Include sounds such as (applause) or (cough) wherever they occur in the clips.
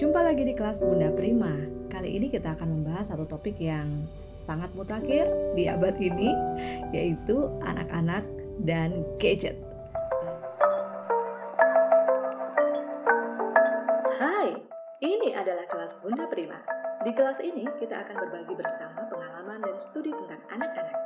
Jumpa lagi di kelas Bunda Prima. Kali ini kita akan membahas satu topik yang sangat mutakhir di abad ini, yaitu anak-anak dan gadget. Hai, ini adalah kelas Bunda Prima. Di kelas ini kita akan berbagi bersama pengalaman dan studi tentang anak-anak.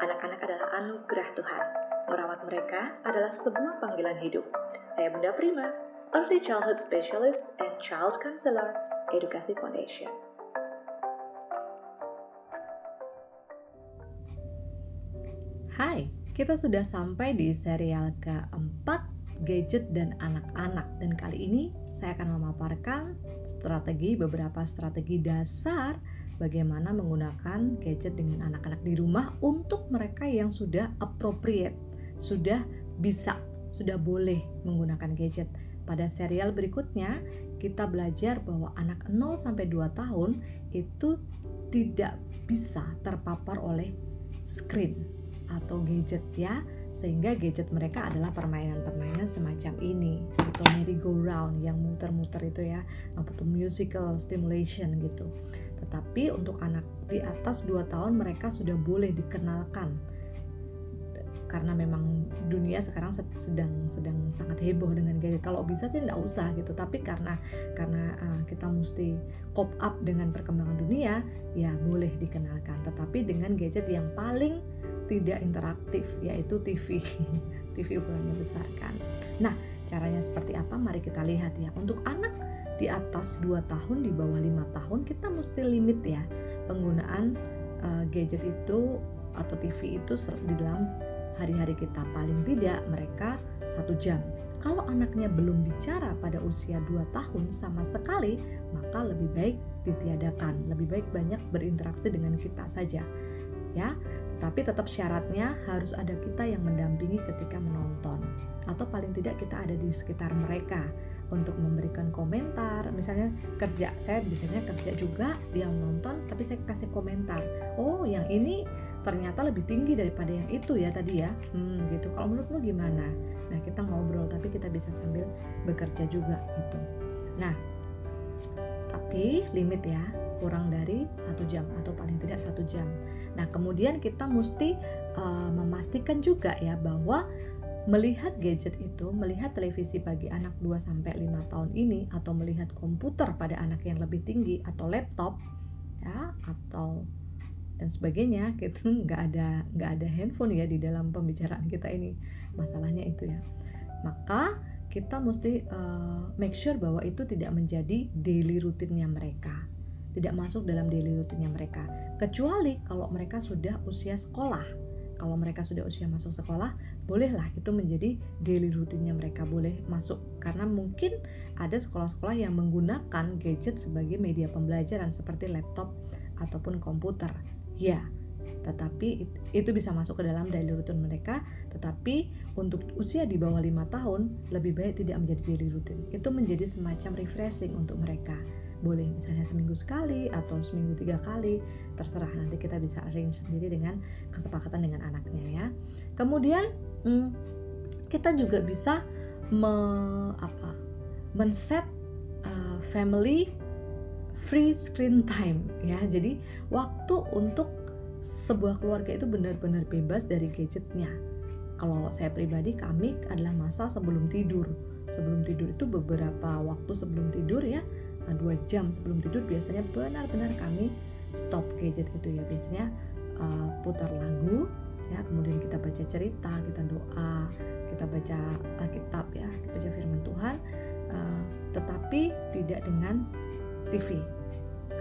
Anak-anak adalah anugerah Tuhan. Merawat mereka adalah sebuah panggilan hidup. Saya Bunda Prima, Early Childhood Specialist and Child Counselor, Edukasi Foundation. Hai, kita sudah sampai di serial keempat gadget dan anak-anak dan kali ini saya akan memaparkan strategi beberapa strategi dasar bagaimana menggunakan gadget dengan anak-anak di rumah untuk mereka yang sudah appropriate, sudah bisa, sudah boleh menggunakan gadget. Pada serial berikutnya, kita belajar bahwa anak 0 sampai 2 tahun itu tidak bisa terpapar oleh screen atau gadget ya sehingga gadget mereka adalah permainan-permainan semacam ini atau merry-go-round yang muter-muter itu ya atau musical stimulation gitu. Tetapi untuk anak di atas 2 tahun mereka sudah boleh dikenalkan karena memang dunia sekarang sedang sedang sangat heboh dengan gadget. Kalau bisa sih tidak usah gitu, tapi karena karena uh, kita mesti cop up dengan perkembangan dunia, ya boleh dikenalkan. Tetapi dengan gadget yang paling tidak interaktif yaitu TV. (laughs) TV ukurannya besar kan. Nah, caranya seperti apa? Mari kita lihat ya. Untuk anak di atas 2 tahun, di bawah 5 tahun kita mesti limit ya penggunaan uh, gadget itu atau TV itu di dalam hari-hari kita paling tidak mereka satu jam. Kalau anaknya belum bicara pada usia 2 tahun sama sekali maka lebih baik ditiadakan. Lebih baik banyak berinteraksi dengan kita saja ya. Tapi tetap syaratnya harus ada kita yang mendampingi ketika menonton. Atau paling tidak kita ada di sekitar mereka untuk memberikan komentar. Misalnya kerja saya biasanya kerja juga dia menonton tapi saya kasih komentar. Oh yang ini ternyata lebih tinggi daripada yang itu ya tadi ya. Hmm, gitu. Kalau menurutmu gimana? Nah kita ngobrol tapi kita bisa sambil bekerja juga gitu. Nah tapi limit ya kurang dari satu jam atau paling tidak satu jam. Nah kemudian kita mesti uh, memastikan juga ya bahwa melihat gadget itu, melihat televisi bagi anak 2 sampai 5 tahun ini atau melihat komputer pada anak yang lebih tinggi atau laptop ya atau dan sebagainya kita (laughs) nggak ada nggak ada handphone ya di dalam pembicaraan kita ini. Masalahnya itu ya. Maka kita mesti uh, make sure bahwa itu tidak menjadi daily rutinnya mereka. Tidak masuk dalam daily rutinnya mereka. Kecuali kalau mereka sudah usia sekolah. Kalau mereka sudah usia masuk sekolah bolehlah itu menjadi daily rutinnya mereka boleh masuk. Karena mungkin ada sekolah-sekolah yang menggunakan gadget sebagai media pembelajaran seperti laptop ataupun komputer. Ya, tetapi itu bisa masuk ke dalam daily routine mereka. Tetapi untuk usia di bawah lima tahun lebih baik tidak menjadi daily routine. Itu menjadi semacam refreshing untuk mereka boleh misalnya seminggu sekali atau seminggu tiga kali terserah nanti kita bisa arrange sendiri dengan kesepakatan dengan anaknya ya kemudian hmm, kita juga bisa me, apa men-set uh, family free screen time ya. Jadi waktu untuk sebuah keluarga itu benar-benar bebas dari gadgetnya. Kalau saya pribadi kami adalah masa sebelum tidur. Sebelum tidur itu beberapa waktu sebelum tidur ya, nah, dua jam sebelum tidur biasanya benar-benar kami stop gadget itu ya. Biasanya uh, putar lagu ya, kemudian kita baca cerita, kita doa, kita baca Alkitab ya, kita baca firman Tuhan. Uh, tetapi tidak dengan TV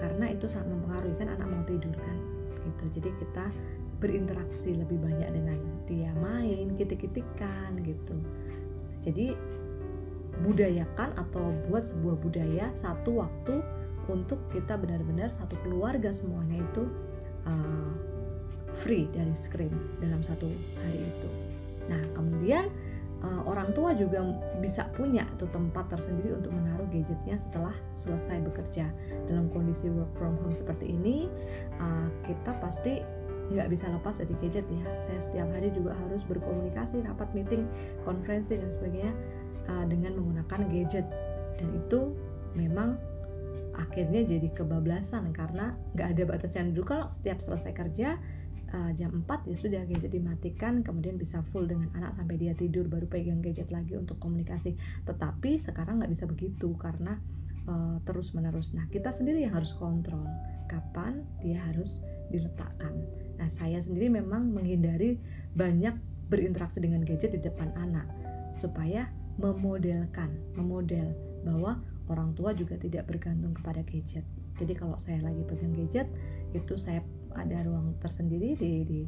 karena itu sangat mempengaruhi kan anak mau tidur kan gitu jadi kita berinteraksi lebih banyak dengan dia main kitik-kitikan gitu jadi budayakan atau buat sebuah budaya satu waktu untuk kita benar-benar satu keluarga semuanya itu uh, free dari screen dalam satu hari itu. Nah kemudian uh, orang tua juga bisa punya tuh tempat tersendiri untuk menaruh gadgetnya setelah selesai bekerja. Dalam kondisi work from home seperti ini uh, kita pasti nggak bisa lepas dari gadget ya. Saya setiap hari juga harus berkomunikasi rapat meeting konferensi dan sebagainya uh, dengan menggunakan gadget. Dan itu memang akhirnya jadi kebablasan karena nggak ada batasnya dulu. Kalau setiap selesai kerja uh, jam 4 ya sudah gadget dimatikan kemudian bisa full dengan anak sampai dia tidur baru pegang gadget lagi untuk komunikasi. Tetapi sekarang nggak bisa begitu karena uh, terus menerus nah kita sendiri yang harus kontrol kapan dia harus diletakkan. Nah saya sendiri memang menghindari banyak berinteraksi dengan gadget di depan anak supaya memodelkan memodel bahwa orang tua juga tidak bergantung kepada gadget. Jadi kalau saya lagi pegang gadget itu saya ada ruang tersendiri di di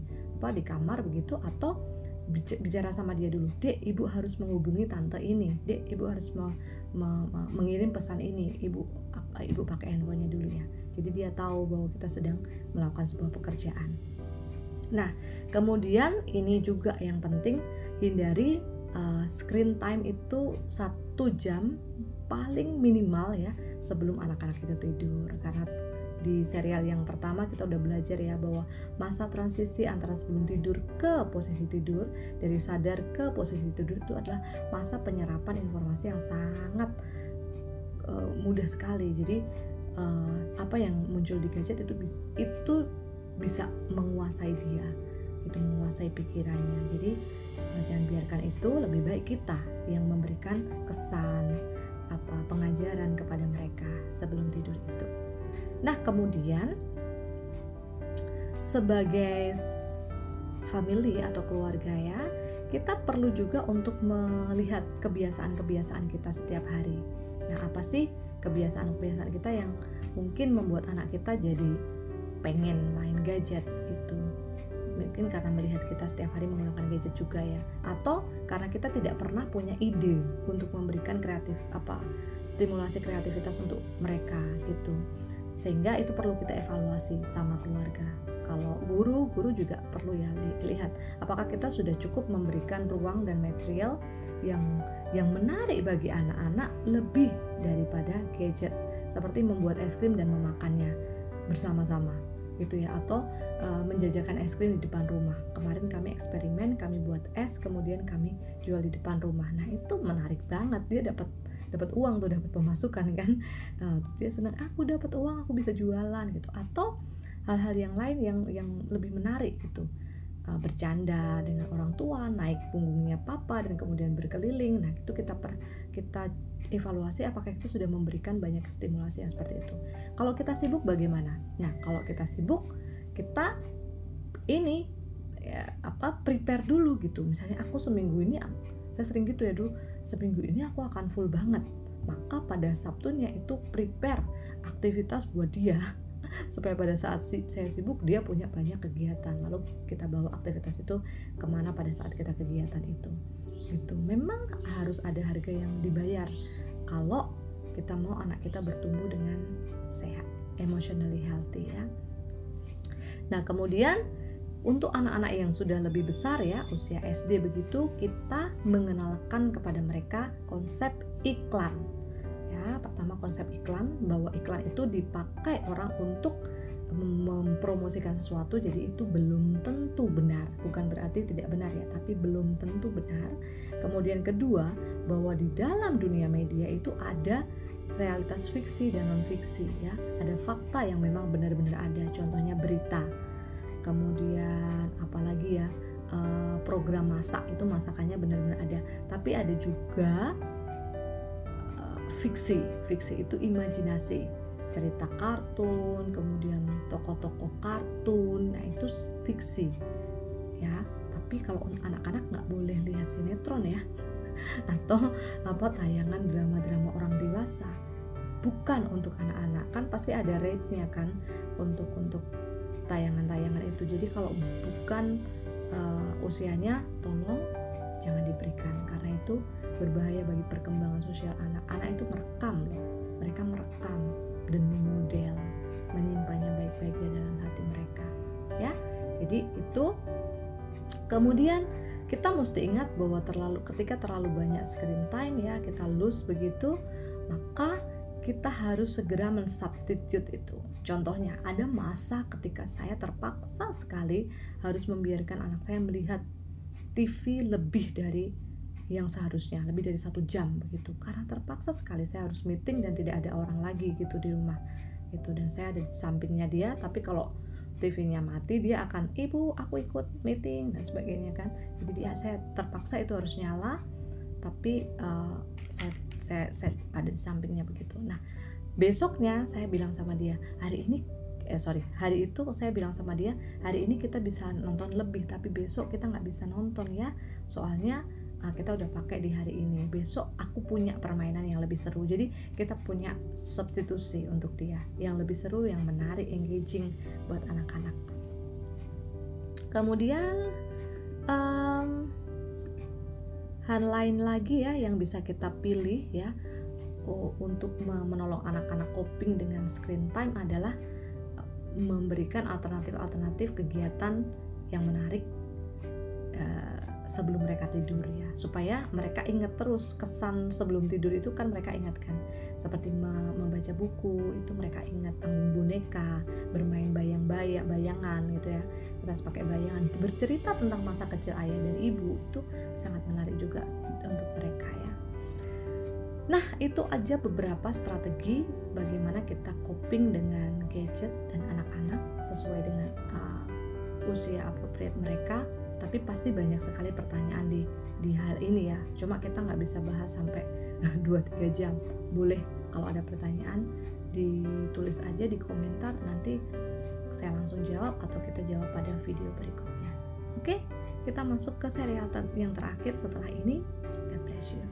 apa di kamar begitu atau bicara sama dia dulu. Dek, ibu harus menghubungi tante ini. Dek, ibu harus me, me, me, mengirim pesan ini. Ibu ibu pakai handphonenya dulu ya. Jadi dia tahu bahwa kita sedang melakukan sebuah pekerjaan. Nah, kemudian ini juga yang penting hindari uh, screen time itu satu jam paling minimal ya sebelum anak-anak itu tidur. Karena di serial yang pertama kita udah belajar ya bahwa masa transisi antara sebelum tidur ke posisi tidur dari sadar ke posisi tidur itu adalah masa penyerapan informasi yang sangat uh, mudah sekali. Jadi uh, apa yang muncul di gadget itu itu bisa menguasai dia itu menguasai pikirannya jadi uh, jangan biarkan itu lebih baik kita yang memberikan kesan apa pengajaran kepada mereka sebelum tidur itu. Nah, kemudian sebagai family atau keluarga ya, kita perlu juga untuk melihat kebiasaan-kebiasaan kita setiap hari. Nah, apa sih kebiasaan-kebiasaan kita yang mungkin membuat anak kita jadi pengen main gadget gitu mungkin karena melihat kita setiap hari menggunakan gadget juga ya. Atau karena kita tidak pernah punya ide untuk memberikan kreatif apa stimulasi kreativitas untuk mereka gitu. Sehingga itu perlu kita evaluasi sama keluarga. Kalau guru guru juga perlu ya lihat apakah kita sudah cukup memberikan ruang dan material yang yang menarik bagi anak-anak lebih daripada gadget. Seperti membuat es krim dan memakannya bersama-sama gitu ya. Atau uh, menjajakan es krim di depan rumah. Kemarin kami eksperimen kami buat es kemudian kami jual di depan rumah. Nah itu menarik banget. Dia dapat dapat uang tuh dapat pemasukan kan? (laughs) Uh, dia senang aku dapat uang aku bisa jualan gitu. Atau hal-hal yang lain yang yang lebih menarik gitu. Uh, bercanda dengan orang tua naik punggungnya papa dan kemudian berkeliling. Nah itu kita per, kita evaluasi apakah kita sudah memberikan banyak stimulasi yang seperti itu. Kalau kita sibuk bagaimana? Nah, kalau kita sibuk, kita ini ya, apa prepare dulu gitu. Misalnya aku seminggu ini saya sering gitu ya dulu, seminggu ini aku akan full banget. Maka pada Sabtunya itu prepare aktivitas buat dia. (laughs) Supaya pada saat saya sibuk dia punya banyak kegiatan. Lalu kita bawa aktivitas itu ke mana pada saat kita kegiatan itu. Gitu. Memang harus ada harga yang dibayar. Kalau kita mau anak kita bertumbuh dengan sehat emotionally healthy ya nah kemudian untuk anak-anak yang sudah lebih besar ya usia SD begitu kita mengenalkan kepada mereka konsep iklan. Ya pertama konsep iklan bahwa iklan itu dipakai orang untuk mempromosikan sesuatu jadi itu belum tentu benar. Bukan berarti tidak benar ya tapi belum tentu benar. Kemudian kedua bahwa di dalam dunia media itu ada realitas fiksi dan non fiksi ya. Ada fakta yang memang benar-benar ada contohnya berita. Kemudian apalagi ya eh, program masak itu masakannya benar-benar ada. Tapi ada juga eh, fiksi. Fiksi itu imajinasi. Cerita kartun, kemudian tokoh-tokoh kartun, nah itu fiksi ya. Tapi kalau anak-anak nggak boleh lihat sinetron ya, (laughs) atau apa tayangan drama-drama orang dewasa, bukan untuk anak-anak. Kan pasti ada rate-nya kan untuk untuk tayangan-tayangan itu. Jadi kalau bukan uh, usianya, tolong jangan diberikan. Karena itu berbahaya bagi perkembangan sosial anak. Anak itu merekam loh, mereka merekam dan memodel menyimpannya baik-baik di dalam hati mereka ya. Jadi itu. Kemudian kita mesti ingat bahwa terlalu ketika terlalu banyak screen time ya kita lose begitu maka kita harus segera mensubstitute itu. Contohnya ada masa ketika saya terpaksa sekali harus membiarkan anak saya melihat TV lebih dari yang seharusnya lebih dari satu jam begitu. Karena terpaksa sekali saya harus meeting dan tidak ada orang lagi gitu di rumah gitu. Dan saya ada di sampingnya dia tapi kalau TV-nya mati dia akan ibu aku ikut meeting dan sebagainya kan. Jadi dia saya terpaksa itu harus nyala tapi uh, saya, saya saya ada di sampingnya begitu. Nah besoknya saya bilang sama dia hari ini eh sorry hari itu saya bilang sama dia hari ini kita bisa nonton lebih tapi besok kita nggak bisa nonton ya. Soalnya uh, kita udah pakai di hari ini. Besok aku punya permainan yang lebih seru. Jadi kita punya substitusi untuk dia. Yang lebih seru yang menarik engaging buat anak-anak. Kemudian um, hal lain lagi ya yang bisa kita pilih ya untuk menolong anak-anak coping dengan screen time adalah memberikan alternatif-alternatif kegiatan yang menarik uh, sebelum mereka tidur ya. Supaya mereka ingat terus kesan sebelum tidur itu kan mereka ingatkan seperti membaca buku itu mereka ingat panggung boneka bermain bayang-bayang bayangan gitu ya. Kita pakai bayangan. Bercerita tentang masa kecil ayah dan ibu itu sangat menarik juga untuk mereka ya. Nah, itu aja beberapa strategi bagaimana kita coping dengan gadget dan anak-anak sesuai dengan uh, usia appropriate mereka. Tapi pasti banyak sekali pertanyaan di di hal ini ya. Cuma kita nggak bisa bahas sampai (laughs) 2-3 jam. Boleh kalau ada pertanyaan ditulis aja di komentar nanti saya langsung jawab atau kita jawab pada video berikutnya. Oke, kita masuk ke serial yang terakhir setelah ini. God bless you.